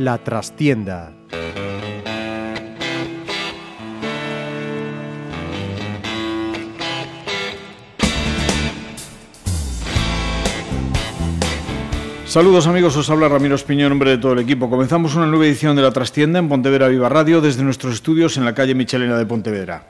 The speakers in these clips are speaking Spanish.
La trastienda Saludos amigos, os habla Ramiro Espiño en nombre de todo el equipo. Comenzamos una nueva edición de La Trastienda en Pontevedra Viva Radio desde nuestros estudios en la calle Michelena de Pontevedra.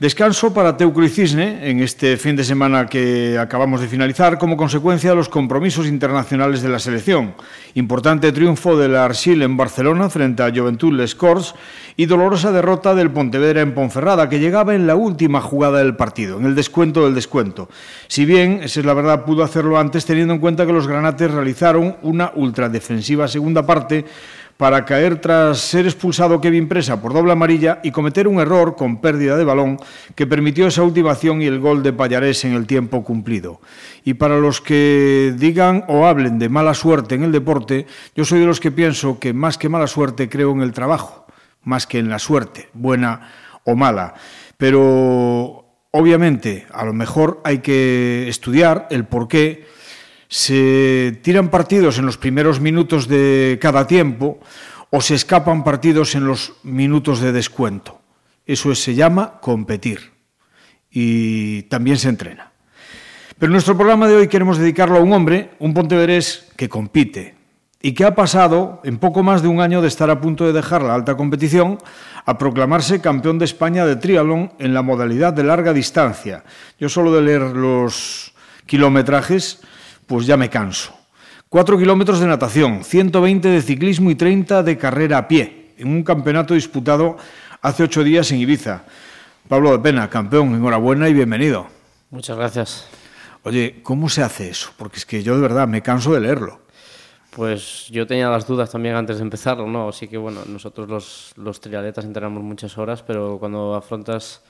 Descanso para Teucro y Cisne en este fin de semana que acabamos de finalizar como consecuencia de los compromisos internacionales de la selección. Importante triunfo de la Arsil en Barcelona frente a Juventud Les Corts y dolorosa derrota del Pontevedra en Ponferrada que llegaba en la última jugada del partido, en el descuento del descuento. Si bien, esa es la verdad, pudo hacerlo antes teniendo en cuenta que los granates realizaron una ultradefensiva segunda parte para caer tras ser expulsado Kevin Presa por doble amarilla y cometer un error con pérdida de balón que permitió esa última acción y el gol de Payarés en el tiempo cumplido. Y para los que digan o hablen de mala suerte en el deporte, yo soy de los que pienso que más que mala suerte creo en el trabajo, más que en la suerte, buena o mala. Pero obviamente a lo mejor hay que estudiar el por qué se tiran partidos en los primeros minutos de cada tiempo o se escapan partidos en los minutos de descuento. Eso se llama competir y también se entrena. Pero nuestro programa de hoy queremos dedicarlo a un hombre, un pontevedrés que compite y que ha pasado, en poco más de un año de estar a punto de dejar la alta competición, a proclamarse campeón de España de triatlón en la modalidad de larga distancia. Yo solo de leer los kilometrajes pues ya me canso. Cuatro kilómetros de natación, 120 de ciclismo y 30 de carrera a pie, en un campeonato disputado hace ocho días en Ibiza. Pablo de Pena, campeón, enhorabuena y bienvenido. Muchas gracias. Oye, ¿cómo se hace eso? Porque es que yo de verdad me canso de leerlo. Pues yo tenía las dudas también antes de empezarlo, ¿no? Así que bueno, nosotros los, los triatletas entrenamos muchas horas, pero cuando afrontas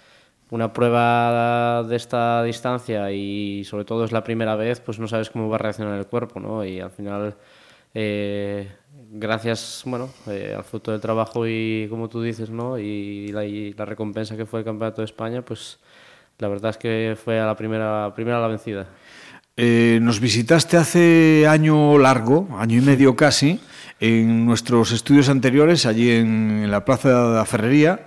una prueba de esta distancia y sobre todo es la primera vez, pues no sabes cómo va a reaccionar el cuerpo, ¿no? Y al final, eh, gracias, bueno, eh, al fruto del trabajo y como tú dices, ¿no? Y la, y la, recompensa que fue el Campeonato de España, pues la verdad es que fue a la primera, primera la vencida. Eh, nos visitaste hace año largo, año y medio casi, en nuestros estudios anteriores, allí en, en la Plaza de la Ferrería,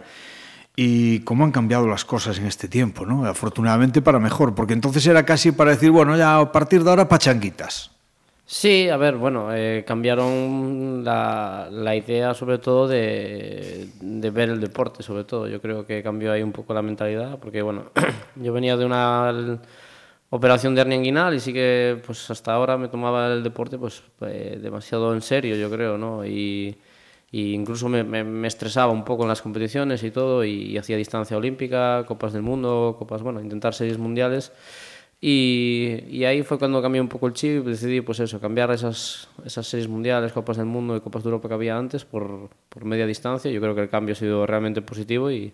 y cómo han cambiado las cosas en este tiempo, ¿no? Afortunadamente para mejor, porque entonces era casi para decir, bueno, ya a partir de ahora pachanguitas. Sí, a ver, bueno, eh, cambiaron la, la, idea sobre todo de, de, ver el deporte, sobre todo. Yo creo que cambió ahí un poco la mentalidad, porque bueno, yo venía de una operación de hernia inguinal y sí que pues hasta ahora me tomaba el deporte pues eh, demasiado en serio, yo creo, ¿no? Y, y incluso me, me, me, estresaba un poco en las competiciones y todo, y, y hacía distancia olímpica, copas del mundo, copas, bueno, intentar series mundiales. Y, y, ahí fue cuando cambié un poco el chip, decidí pues eso, cambiar esas, esas series mundiales, copas del mundo y copas de Europa que había antes por, por media distancia. Yo creo que el cambio ha sido realmente positivo y,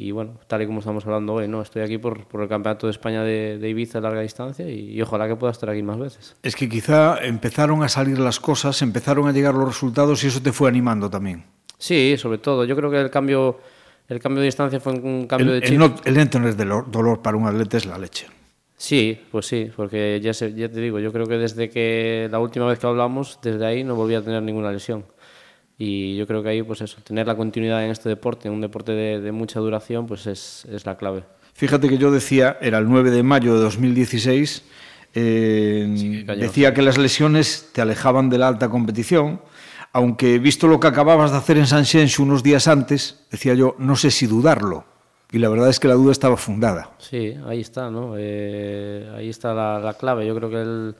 y bueno, tal y como estamos hablando hoy, ¿no? Estoy aquí por, por el Campeonato de España de, de Ibiza de larga distancia y, y, ojalá que pueda estar aquí más veces. Es que quizá empezaron a salir las cosas, empezaron a llegar los resultados y eso te fue animando también. Sí, sobre todo. Yo creo que el cambio, el cambio de distancia fue un cambio el, de chip. El, no, el no tener dolor para un atleta es la leche. Sí, pues sí, porque ya, se, ya te digo, yo creo que desde que la última vez que hablamos, desde ahí no volví a tener ninguna lesión. Y yo creo que ahí, pues eso, tener la continuidad en este deporte, un deporte de, de mucha duración, pues es, es, la clave. Fíjate que yo decía, era el 9 de mayo de 2016, eh, sí, que decía que las lesiones te alejaban de la alta competición, aunque visto lo que acababas de hacer en San Xenxo unos días antes, decía yo, no sé si dudarlo. Y la verdad es que la duda estaba fundada. Sí, ahí está, ¿no? Eh, ahí está la, la clave. Yo creo que el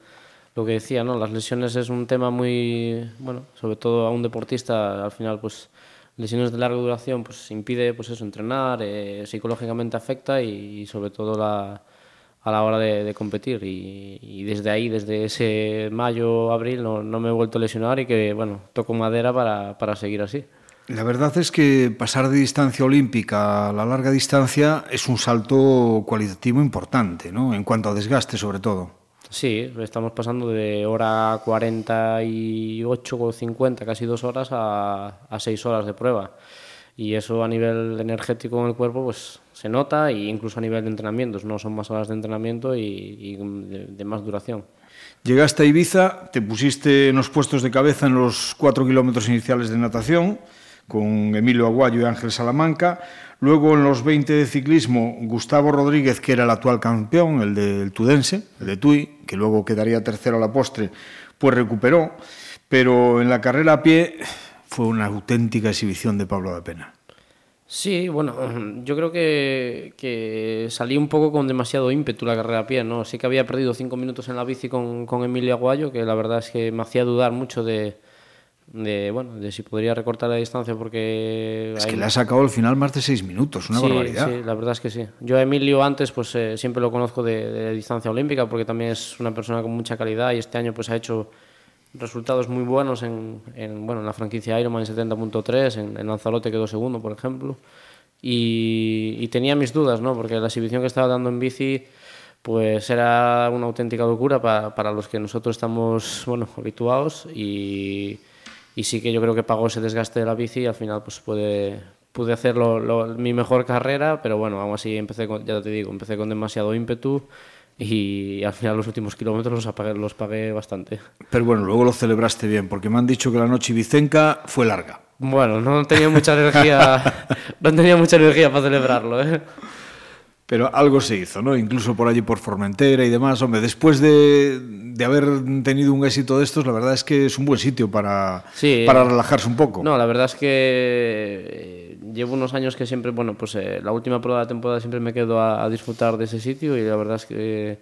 lo que decía, ¿no? Las lesiones es un tema muy, bueno, sobre todo a un deportista, al final, pues lesiones de larga duración, pues impide, pues eso, entrenar, eh, psicológicamente afecta y, sobre todo la, a la hora de, de competir. Y, y, desde ahí, desde ese mayo, abril, no, no, me he vuelto a lesionar y que, bueno, toco madera para, para seguir así. La verdad es que pasar de distancia olímpica a la larga distancia es un salto cualitativo importante, ¿no? En cuanto a desgaste, sobre todo. Sí, estamos pasando de hora 48 o 50, casi dos horas, a, seis horas de prueba. Y eso a nivel energético en el cuerpo pues se nota e incluso a nivel de entrenamientos. No son más horas de entrenamiento y, de, más duración. Llegaste a Ibiza, te pusiste en los puestos de cabeza en los cuatro kilómetros iniciales de natación con Emilio Aguayo y Ángel Salamanca. Luego en los 20 de ciclismo, Gustavo Rodríguez, que era el actual campeón, el del Tudense, el de Tui, que luego quedaría tercero a la postre, pues recuperó. Pero en la carrera a pie fue una auténtica exhibición de Pablo de Pena. Sí, bueno, yo creo que, salí un poco con demasiado ímpetu la carrera a pie, ¿no? Sí que había perdido cinco minutos en la bici con, con Emilio Aguayo, que la verdad es que me hacía dudar mucho de, de bueno de si podría recortar la distancia porque es hay... que le ha sacado al final más de seis minutos una sí, barbaridad. sí la verdad es que sí. Yo a Emilio antes pues eh, siempre lo conozco de, de, distancia olímpica porque también es una persona con mucha calidad y este año pues ha hecho resultados muy buenos en, en bueno en la franquicia Ironman en 70.3 en, en Lanzarote quedó segundo por ejemplo. Y, y tenía mis dudas no porque la exhibición que estaba dando en bici pues era una auténtica locura para, para los que nosotros estamos bueno habituados y y sí que yo creo que pagó ese desgaste de la bici y al final pues puede, pude hacer lo, lo, mi mejor carrera, pero bueno, aún así empecé con, ya te digo, empecé con demasiado ímpetu y al final los últimos kilómetros los, apagué, los pagué bastante. Pero bueno, luego lo celebraste bien, porque me han dicho que la noche ibicenca fue larga. Bueno, no tenía mucha energía, no tenía mucha energía para celebrarlo, ¿eh? Pero algo se hizo, ¿no? Incluso por allí, por Formentera y demás. Hombre, después de, de haber tenido un éxito de estos, la verdad es que es un buen sitio para, sí, para relajarse un poco. No, la verdad es que eh, llevo unos años que siempre, bueno, pues eh, la última prueba de la temporada siempre me quedo a, a, disfrutar de ese sitio y la verdad es que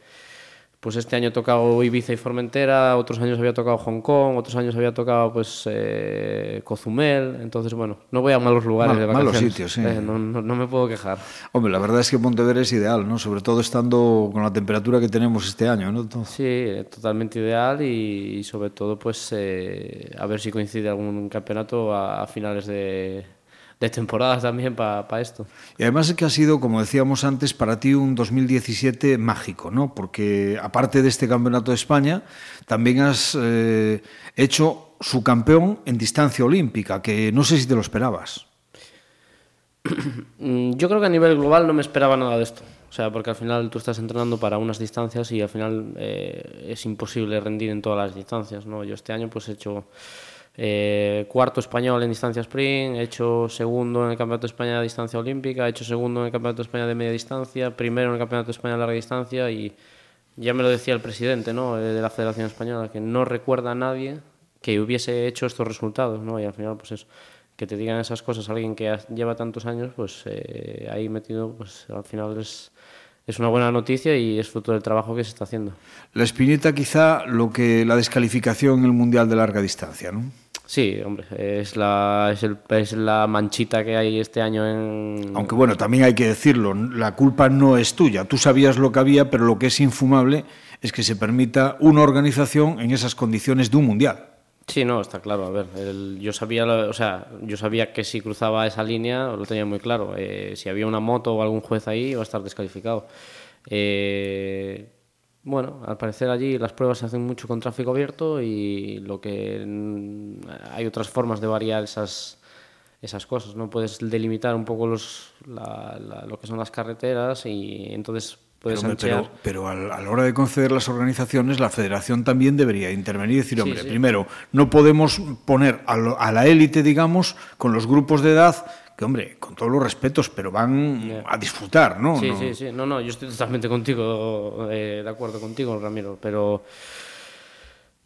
pues este año he tocado Ibiza y Formentera, otros años había tocado Hong Kong, otros años había tocado pues eh, Cozumel, entonces bueno, no voy a malos lugares Mal, de vacaciones. Malos sitios, sí. Eh, no, no, no, me puedo quejar. Hombre, la verdad es que Pontevedra es ideal, ¿no? Sobre todo estando con la temperatura que tenemos este año, ¿no? Sí, totalmente ideal y, y sobre todo pues eh, a ver si coincide algún campeonato a, a finales de de temporadas también para pa esto. Y además es que ha sido, como decíamos antes, para ti un 2017 mágico, ¿no? Porque aparte de este Campeonato de España, también has eh, hecho su campeón en distancia olímpica, que no sé si te lo esperabas. Yo creo que a nivel global no me esperaba nada de esto. O sea, porque al final tú estás entrenando para unas distancias y al final eh, es imposible rendir en todas las distancias, ¿no? Yo este año pues he hecho eh, cuarto español en distancia sprint, he hecho segundo en el Campeonato de España de distancia olímpica, he hecho segundo en el Campeonato de España de media distancia, primero en el Campeonato de España de larga distancia y ya me lo decía el presidente ¿no? de la Federación Española, que no recuerda a nadie que hubiese hecho estos resultados, ¿no? y al final pues eso, que te digan esas cosas alguien que lleva tantos años, pues eh, ahí metido, pues al final es es una buena noticia y es fruto del trabajo que se está haciendo. La espineta quizá lo que la descalificación en el Mundial de larga distancia, ¿no? Sí, hombre, es la, es, el, es la manchita que hay este año en... Aunque bueno, también hay que decirlo, la culpa no es tuya. Tú sabías lo que había, pero lo que es infumable es que se permita una organización en esas condiciones de un mundial. Sí, no, está claro. A ver, el, yo sabía, o sea, yo sabía que si cruzaba esa línea lo tenía muy claro. Eh, si había una moto o algún juez ahí iba a estar descalificado. Eh, bueno, al parecer allí las pruebas se hacen mucho con tráfico abierto y lo que hay otras formas de variar esas esas cosas, no puedes delimitar un poco los, la, la, lo que son las carreteras y entonces puedes pero, pero, pero, a la hora de conceder las organizaciones, la federación también debería intervenir y decir, hombre, sí, sí. primero, no podemos poner a, lo, a la élite, digamos, con los grupos de edad que, hombre, con todos los respetos, pero van yeah. a disfrutar, ¿no? Sí, no. sí, sí. No, no, yo estoy totalmente contigo, eh, de acuerdo contigo, Ramiro, pero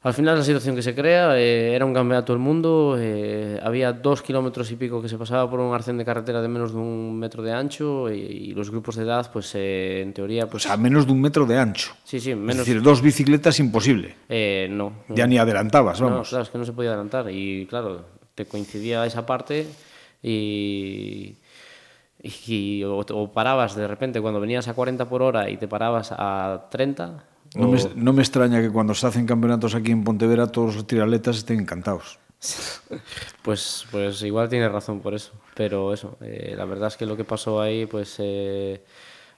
al final la situación que se crea eh, era un campeonato del mundo, eh, había dos kilómetros y pico que se pasaba por un arcén de carretera de menos de un metro de ancho y, y los grupos de edad, pues eh, en teoría... Pues, o sea, menos de un metro de ancho. Sí, sí, menos... Es decir, dos bicicletas imposible. Eh, no. Ya no. ni adelantabas, vamos. No, claro, es que no se podía adelantar y claro, te coincidía esa parte y, y o, o, parabas de repente cuando venías a 40 por hora y te parabas a 30. No, o... me, no me extraña que cuando se hacen campeonatos aquí en Pontevedra todos los tiraletas estén encantados. pues, pues igual tiene razón por eso, pero eso, eh, la verdad es que lo que pasó ahí, pues eh,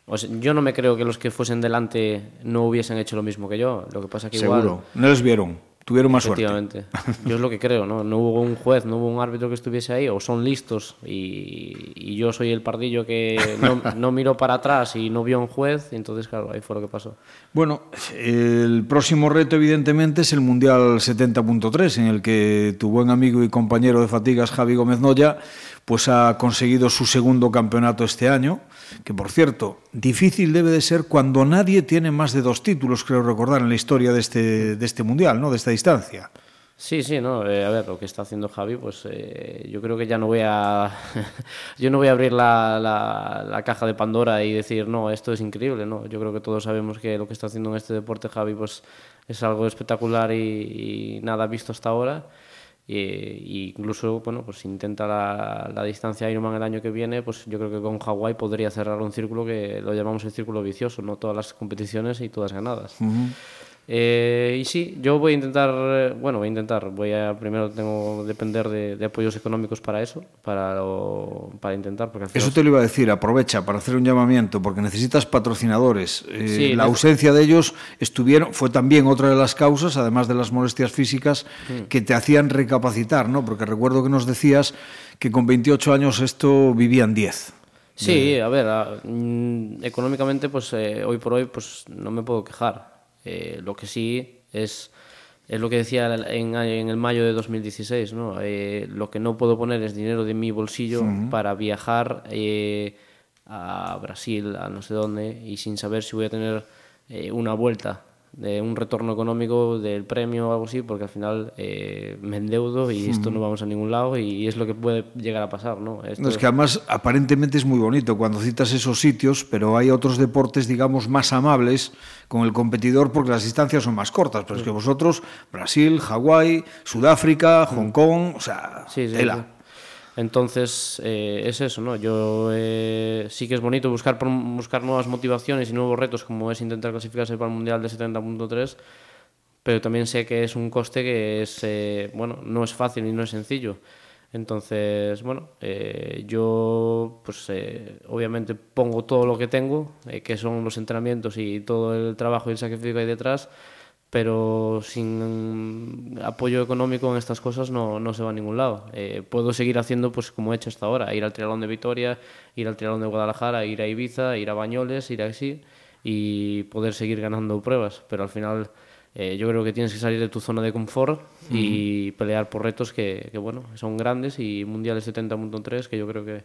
O sea, yo no me creo que los que fuesen delante no hubiesen hecho lo mismo que yo. Lo que pasa que Seguro. igual... No les vieron. Tuvieron más suerte. Efectivamente. Yo es lo que creo, ¿no? No hubo un juez, no hubo un árbitro que estuviese ahí, o son listos y, y yo soy el pardillo que no, no miró para atrás y no vio un juez, y entonces, claro, ahí fue lo que pasó. Bueno, el próximo reto, evidentemente, es el Mundial 70.3, en el que tu buen amigo y compañero de fatigas, Javi Gómez Noya, pues ha conseguido su segundo campeonato este año, que por cierto, difícil debe de ser cuando nadie tiene más de dos títulos, creo recordar, en la historia de este, de este Mundial, ¿no? de esta distancia. Sí, sí, no. Eh, a ver, lo que está haciendo Javi, pues eh, yo creo que ya no voy a, yo no voy a abrir la, la, caja de Pandora y decir no, esto es increíble, no. Yo creo que todos sabemos que lo que está haciendo en este deporte Javi, pues es algo espectacular y nada visto hasta ahora. Y, incluso, bueno, pues intenta la, la, distancia Ironman el año que viene, pues yo creo que con Hawái podría cerrar un círculo que lo llamamos el círculo vicioso, no todas las competiciones y todas ganadas. Eh, y sí, yo voy a intentar, bueno, voy a intentar, voy a primero tengo que depender de, de apoyos económicos para eso, para, lo, para intentar. Porque eso te lo iba a decir, aprovecha para hacer un llamamiento, porque necesitas patrocinadores. Eh, sí, la ausencia de ellos estuvieron, fue también otra de las causas, además de las molestias físicas, mm. que te hacían recapacitar, ¿no? Porque recuerdo que nos decías que con 28 años esto vivían 10. Sí, a ver, a, mm, económicamente, pues eh, hoy por hoy, pues no me puedo quejar. Eh, lo que sí es, es lo que decía en, en el mayo de 2016, ¿no? Eh, lo que no puedo poner es dinero de mi bolsillo uh -huh. para viajar eh, a Brasil, a no sé dónde, y sin saber si voy a tener eh, una vuelta de un retorno económico del premio o algo así, porque al final eh, me endeudo y esto no vamos a ningún lado y es lo que puede llegar a pasar. ¿no? Esto... no es que además aparentemente es muy bonito cuando citas esos sitios, pero hay otros deportes, digamos, más amables con el competidor porque las distancias son más cortas, pero sí. es que vosotros, Brasil, Hawái, Sudáfrica, Hong Kong, o sea, sí, sí, tela. Entonces, eh, es eso, ¿no? Yo eh, sí que es bonito buscar, buscar nuevas motivaciones y nuevos retos, como es intentar clasificarse para el Mundial de 70.3, pero también sé que es un coste que es, eh, bueno, no es fácil y no es sencillo. Entonces, bueno, eh, yo, pues eh, obviamente pongo todo lo que tengo, eh, que son los entrenamientos y todo el trabajo y el sacrificio que hay detrás, pero sin apoyo económico en estas cosas no, no se va a ningún lado. Eh, puedo seguir haciendo pues como he hecho hasta ahora, ir al Triatlón de Vitoria, ir al Triatlón de Guadalajara, ir a Ibiza, ir a Bañoles, ir así y poder seguir ganando pruebas, pero al final eh, yo creo que tienes que salir de tu zona de confort uh -huh. y pelear por retos que, que, bueno, son grandes y mundiales 70.3 que yo creo que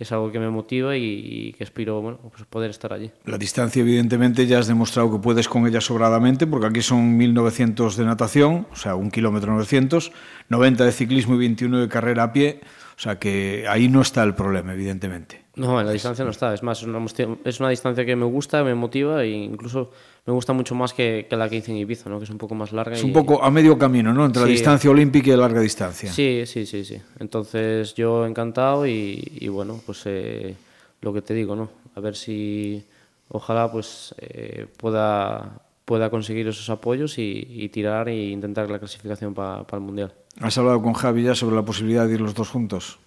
es algo que me motiva y, que bueno, pues poder estar allí. La distancia, evidentemente, ya has demostrado que puedes con ella sobradamente, porque aquí son 1900 de natación, o sea, un kilómetro 900, 90 de ciclismo y 21 de carrera a pie, o sea que ahí no está el problema, evidentemente. No, en la distancia no está, es más, es una, es una distancia que me gusta, me motiva e incluso me gusta mucho más que, que, la que hice en Ibiza, ¿no? que es un poco más larga. Es un y... poco a medio camino, ¿no? Entre sí. la distancia olímpica y la larga distancia. Sí, sí, sí, sí. Entonces yo encantado y, y bueno, pues eh, lo que te digo, ¿no? A ver si ojalá pues eh, pueda, pueda conseguir esos apoyos y, y tirar e intentar la clasificación para pa el Mundial. ¿Has hablado con Javi ya sobre la posibilidad de ir los dos juntos?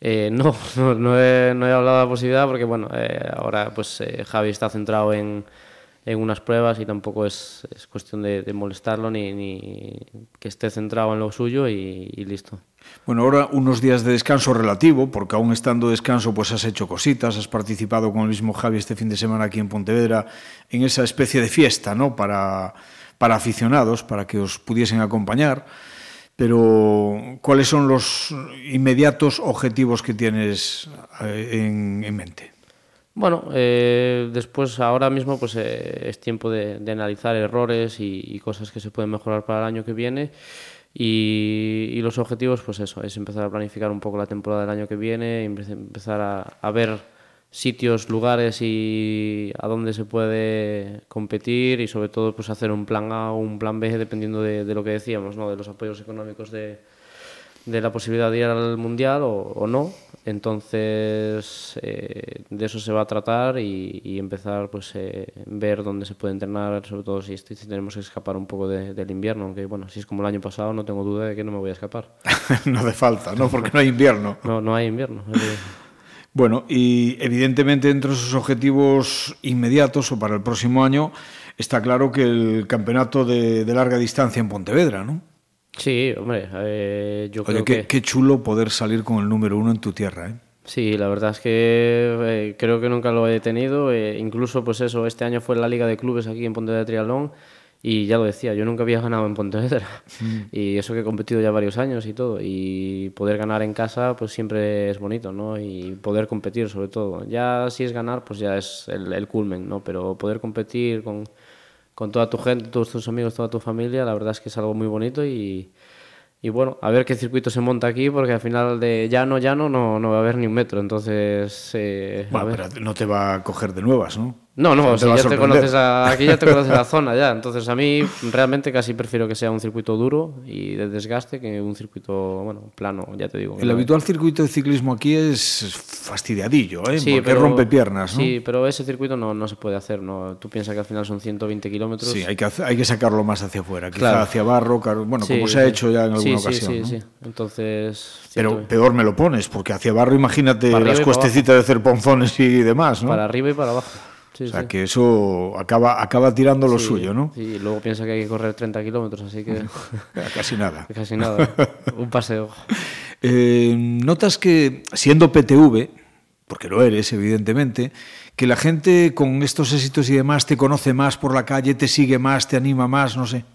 Eh, no, no, no, he, no, he, hablado de la posibilidad porque bueno, eh, ahora pues eh, Javi está centrado en, en unas pruebas y tampoco es, es cuestión de, de molestarlo ni, ni, que esté centrado en lo suyo y, y, listo. Bueno, ahora unos días de descanso relativo, porque aún estando de descanso pues has hecho cositas, has participado con el mismo Javi este fin de semana aquí en Pontevedra en esa especie de fiesta, ¿no? Para, para aficionados, para que os pudiesen acompañar. Pero, ¿cuáles son los inmediatos objetivos que tienes eh, en, en mente? Bueno, eh, después ahora mismo pues eh, es tiempo de, analizar errores y, cosas que se pueden mejorar para el año que viene y, los objetivos pues eso, es empezar a planificar un poco la temporada del año que viene, empezar a ver sitios, lugares y a dónde se puede competir y sobre todo pues hacer un plan A o un plan B dependiendo de, de lo que decíamos, ¿no? de los apoyos económicos de, de la posibilidad de ir al mundial o, o no. Entonces, eh, de eso se va a tratar y, y empezar pues eh, ver dónde se puede entrenar, sobre todo si, si tenemos que escapar un poco de, del invierno, aunque bueno, si es como el año pasado, no tengo duda de que no me voy a escapar. no hace falta, ¿no? Porque no hay invierno. no, no hay invierno. Bueno, y evidentemente entre esos objetivos inmediatos o para el próximo año está claro que el campeonato de, de larga distancia en Pontevedra, ¿no? Sí, hombre, eh, yo creo qué, que... qué chulo poder salir con el número uno en tu tierra, ¿eh? Sí, la verdad es que eh, creo que nunca lo he tenido. Eh, incluso, pues eso, este año fue la Liga de Clubes aquí en Pontevedra Triatlón y ya lo decía, yo nunca había ganado en Pontevedra. Mm. Y eso que he competido ya varios años y todo. Y poder ganar en casa, pues siempre es bonito, ¿no? Y poder competir, sobre todo. Ya si es ganar, pues ya es el, el culmen, ¿no? Pero poder competir con, con toda tu gente, todos tus amigos, toda tu familia, la verdad es que es algo muy bonito y, y bueno, a ver qué circuito se monta aquí, porque al final de llano, llano, no, no va a haber ni un metro, entonces... Eh, a Bueno, ver. pero no te va a coger de nuevas, ¿no? No, O no, sea, te va si ya te conoces a- aquí ya te conoces la zona ya. Entonces a mí realmente casi prefiero que sea un circuito duro y de desgaste que un circuito, bueno, plano, ya te digo. El habitual circuito de ciclismo aquí es fastidiadillo, ¿eh? Sí, Porque pero- rompe piernas, ¿no? Sí, pero ese circuito no, no se puede hacer, ¿no? Tú piensas que al final son 120 kilómetros. Sí, hay que, hacer- hay que sacarlo más hacia afuera, quizá Claro. hacia Barro, bueno, Sí, como se ha sí. hecho ya en Sí, alguna sí, ocasión. Sí, ¿no? sí, Entonces... Pero 120. peor me lo pones, porque hacia Barro imagínate las cuestecitas de hacer ponzones y demás, ¿no? Para arriba y para abajo. Sí, o sea sí. que eso acaba, acaba tirando lo Sí, suyo, ¿no? Sí, y luego piensa que hay que correr 30 kilómetros, así que Casi nada. casi nada. Un paseo. Eh, notas que siendo PTV, porque lo eres, evidentemente, que la gente con estos éxitos y demás te conoce más por la calle, te sigue más, te anima más, no sé.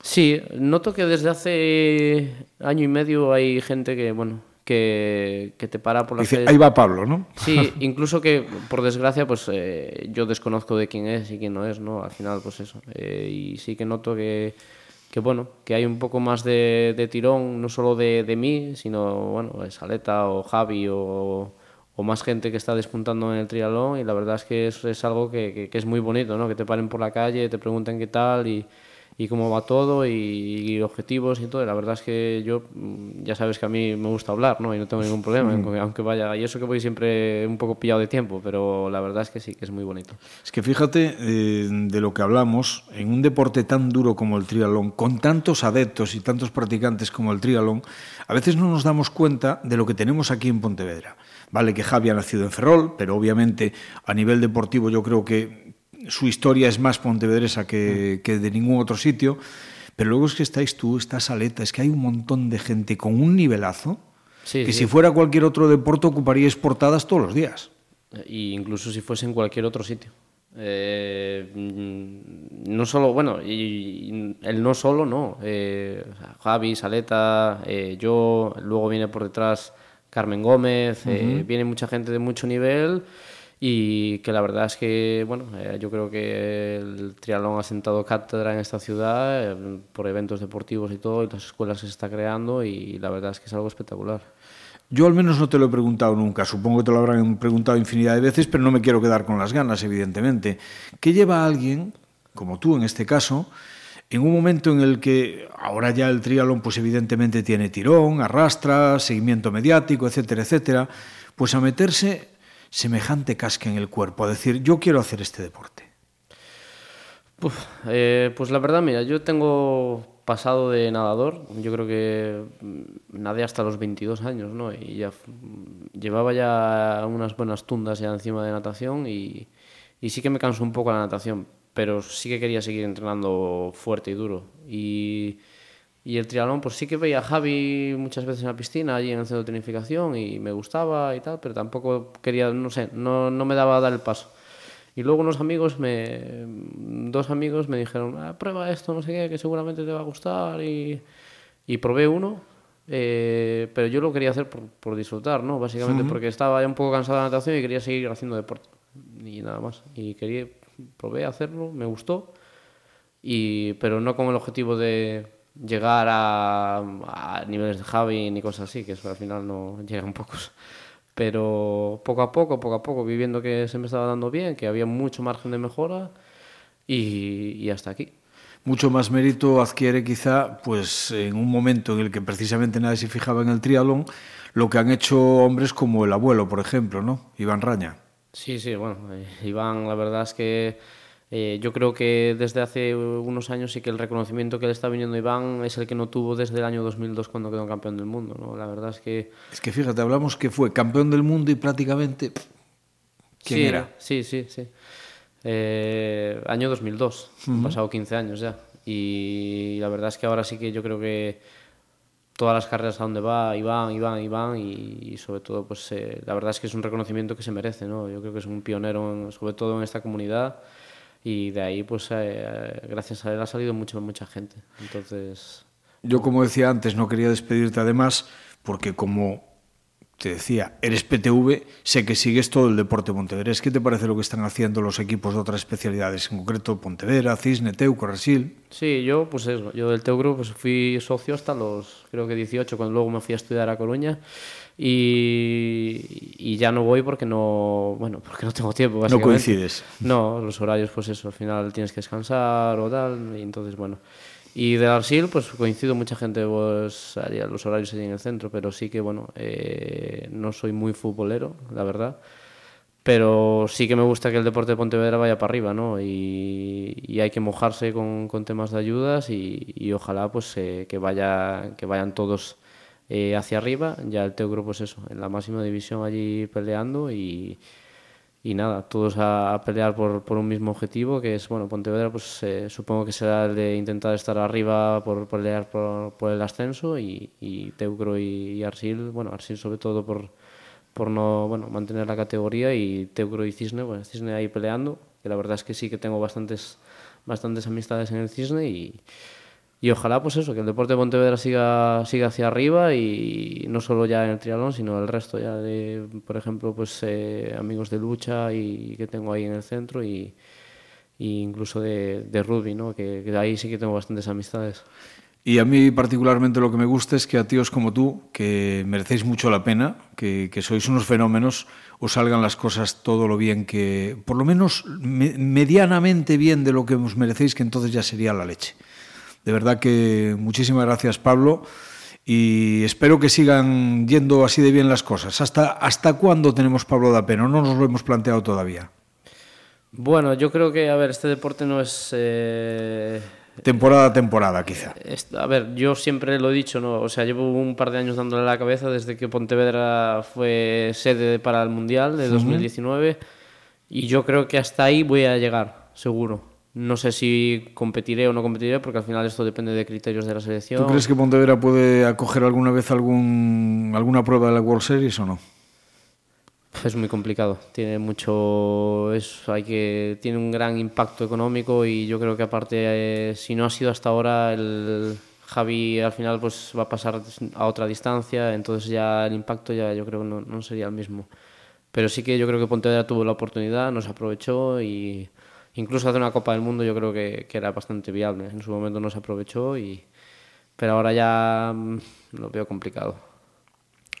Sí, noto que desde hace año y medio hay gente que, bueno, que, que te para por la Dice, calle. ahí va Pablo, ¿no? Sí, incluso que, por desgracia, pues eh, yo desconozco de quién es y quién no es, ¿no? Al final, pues eso. Eh, y sí que noto que, que, bueno, que hay un poco más de, de tirón, no solo de, de mí, sino, bueno, de Saleta o Javi o, o más gente que está despuntando en el triatlón y la verdad es que es, es algo que, que- que es muy bonito, ¿no? Que te paren por la calle, te pregunten qué tal y, y cómo va todo y, y objetivos y todo. La verdad es que yo, mm, ya sabes que a mí me gusta hablar, ¿no? Y no tengo ningún problema, aunque- aunque vaya. Y eso que voy siempre un poco pillado de tiempo, pero la verdad es que sí, que es muy bonito. Es que fíjate eh, de lo que hablamos, en un deporte tan duro como el triatlón, con tantos adeptos y tantos practicantes como el triatlón, a veces no nos damos cuenta de lo que tenemos aquí en Pontevedra. Vale que Javi ha nacido en Ferrol, pero obviamente a nivel deportivo yo creo que su historia es más pontevedresa que, que de ningún otro sitio. Pero luego es que estáis tú, estás Aleta, es que hay un montón de gente con un nivelazo Sí, que sí. si fuera cualquier otro deporte ocuparíais portadas todos los días. Y incluso si fuese en cualquier otro sitio. Eh, mm, no solo, bueno, y, y el no solo, no. Eh, Javi, Saleta, eh, yo, luego viene por detrás Carmen Gómez, viene mucha gente de mucho nivel y que la verdad es que, bueno, eh, yo creo que el triatlón ha sentado cátedra en esta ciudad eh, por eventos deportivos y todo, y las escuelas se está creando y la verdad es que es algo espectacular. Yo al menos no te lo he preguntado nunca, supongo que te lo habrán preguntado infinidad de veces, pero no me quiero quedar con las ganas, evidentemente. ¿Qué lleva a alguien, como tú en este caso, en un momento en el que ahora ya el triatlón pues evidentemente tiene tirón, arrastra, seguimiento mediático, etcétera, etcétera, pues a meterse semejante casca en el cuerpo, a decir, yo quiero hacer este deporte? Eh, pues la verdad, mira, yo tengo pasado de nadador, yo creo que mm, nadé hasta los 22 años, ¿no? Y ya mm, llevaba ya unas buenas tundas ya encima de natación y, y sí que me cansó un poco la natación, pero sí que quería seguir entrenando fuerte y duro. Y, y el triatlón, pues sí que veía a Javi muchas veces en la piscina, allí en el centro de tonificación, y me gustaba y tal, pero tampoco quería, no sé, no, no me daba a dar el paso. Y luego unos amigos, me, dos amigos me dijeron, "Ah, prueba esto, no sé qué, que seguramente te va a gustar. Y, y probé uno, eh, pero yo lo quería hacer por, por disfrutar, ¿no? Básicamente porque estaba ya un poco cansado de la natación y quería seguir haciendo deporte. Y nada más. Y quería, probé hacerlo, me gustó, y, pero no con el objetivo de llegar a, a niveles de Javi ni cosas así, que eso al final no llegan pocos pero poco a poco, poco a poco, viviendo que se me estaba dando bien, que había mucho margen de mejora y, y hasta aquí. Mucho más mérito adquiere quizá, pues en un momento en el que precisamente nadie se fijaba en el triatlón, lo que han hecho hombres como el abuelo, por ejemplo, ¿no? Iván Raña. Sí, sí, bueno, eh, Iván, la verdad es que Eh, yo creo que desde hace unos años sí que el reconocimiento que le está viniendo Iván es el que no tuvo desde el año 2002 cuando quedó campeón del mundo. ¿no? La verdad es que... Es que fíjate, hablamos que fue campeón del mundo y prácticamente... ¿Quién sí, era? Sí, sí, sí. Eh, año 2002, han pasado 15 años ya. Y la verdad es que ahora sí que yo creo que todas las carreras a donde va, Iván, Iván, Iván, y, y sobre todo, pues eh, la verdad es que es un reconocimiento que se merece, ¿no? Yo creo que es un pionero, en- sobre todo en esta comunidad, y de ahí, pues eh, gracias a él ha salido mucha, mucha gente. Entonces, Yo, como decía antes, no quería despedirte además, porque como te decía, eres PTV, sé que sigues todo el deporte Pontevedrés. ¿Qué te parece lo que están haciendo los equipos de otras especialidades, en concreto Pontevedra, Cisne, Teuco, Rasil? Sí, yo, pues eso, yo del Teugro pues fui socio hasta los, creo que 18, cuando luego me fui a estudiar a Coruña y, y ya no voy porque no, bueno, porque no tengo tiempo, No coincides. No, los horarios, pues eso, al final tienes que descansar o tal, y entonces, bueno. Y de Arsil, pues coincido mucha gente, pues haría los horarios allí en el centro, pero sí que, bueno, eh, no soy muy futbolero, la verdad. Pero sí que me gusta que el deporte de Pontevedra vaya para arriba, ¿no? Y, y hay que mojarse con, con temas de ayudas y, y ojalá pues eh, que, vaya, que vayan todos eh, hacia arriba. Ya el Teugro, pues eso, en la máxima división allí peleando y, y nada, todos a, a pelear por, por un mismo objetivo, que es, bueno, Pontevedra, pues eh, supongo que será el de intentar estar arriba por pelear por, el ascenso y, y Teucro y, y Arsil, bueno, Arsil sobre todo por, por no, bueno, mantener la categoría y Teucro y Cisne, bueno, Cisne ahí peleando, que la verdad es que sí que tengo bastantes, bastantes amistades en el Cisne y, y ojalá pues eso, que el deporte de Pontevedra siga, siga hacia arriba y no solo ya en el triatlón, sino el resto ya de, por ejemplo, pues eh, amigos de lucha y que tengo ahí en el centro y, incluso de, de rugby, ¿no? Que, que ahí sí que tengo bastantes amistades. Y a mí particularmente lo que me gusta es que a tíos como tú, que merecéis mucho la pena, que, que sois unos fenómenos, os salgan las cosas todo lo bien que, por lo menos me- medianamente bien de lo que os merecéis, que entonces ya sería la leche. De verdad que muchísimas gracias Pablo y espero que sigan yendo así de bien las cosas. ¿Hasta, hasta cuándo tenemos Pablo da pena? No nos lo hemos planteado todavía. Bueno, yo creo que, a ver, este deporte no es... eh, Temporada a temporada quizá. Es- a ver, yo siempre lo he dicho, ¿no? O sea, llevo un par de años dándole la cabeza desde que Pontevedra fue sede para el Mundial de 2019 y yo creo que hasta ahí voy a llegar, seguro. No sé si competiré o no competiré porque al final esto depende de criterios de la selección. ¿Tú crees que Pontevedra puede acoger alguna vez algún, alguna prueba de la World Series o no? Es muy complicado. Tiene mucho. Es, hay que, tiene un gran impacto económico y yo creo que aparte, eh, si no ha sido hasta ahora, el Javi al final pues va a pasar a otra distancia, entonces ya el impacto ya yo creo no, no sería el mismo. Pero sí que yo creo que Pontevedra tuvo la oportunidad, nos aprovechó y incluso hacer una Copa del Mundo yo creo que, que era bastante viable. En su momento no se aprovechó y pero ahora ya mm, lo veo complicado.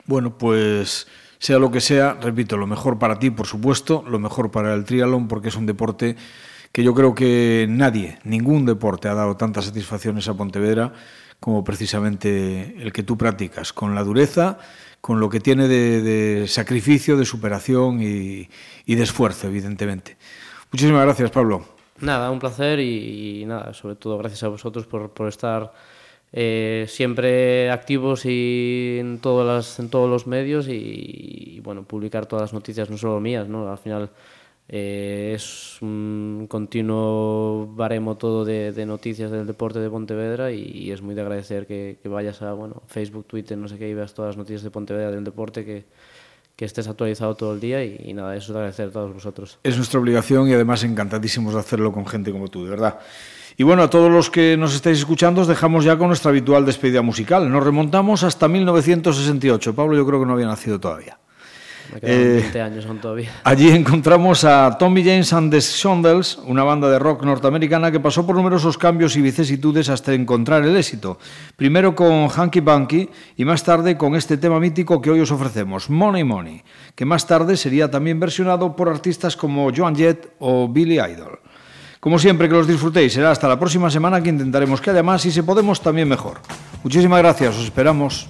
Bueno, pues sea lo que sea, repito, lo mejor para ti, por supuesto, lo mejor para el triatlón, porque es un deporte que yo creo que nadie, ningún deporte ha dado tantas satisfacciones a Pontevedra como precisamente el que tú practicas, con la dureza, con lo que tiene de, sacrificio, de superación y de esfuerzo, evidentemente. Muchísimas gracias, Pablo. Nada, un placer y, nada, sobre todo gracias a vosotros por, por estar eh, siempre activos y en, todas las, en todos los medios y, y, bueno, publicar todas las noticias, no solo mías, ¿no? Al final eh, es un continuo baremo todo de, de, noticias del deporte de Pontevedra y, y es muy de agradecer que, que, vayas a bueno, Facebook, Twitter, no sé qué, y veas todas las noticias de Pontevedra del deporte que, que estés actualizado todo el día y, nada, eso es de agradecer a todos vosotros. Es nuestra obligación y además encantadísimos de hacerlo con gente como tú, de verdad. Y bueno, a todos los que nos estáis escuchando, os dejamos ya con nuestra habitual despedida musical. Nos remontamos hasta 1968. Pablo, yo creo que no había nacido todavía. Me quedan eh, 20 años aún todavía. Allí encontramos a Tommy James and the Shondells, una banda de rock norteamericana que pasó por numerosos cambios y vicisitudes hasta encontrar el éxito. Primero con Hanky Bunky y más tarde con este tema mítico que hoy os ofrecemos, Money Money, que más tarde sería también versionado por artistas como Joan Jett o Billy Idol. Como siempre, que los disfrutéis. Será hasta la próxima semana que intentaremos que haya más y si podemos también mejor. Muchísimas gracias, os esperamos.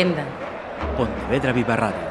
Trastienda. Pontevedra Viva Radio.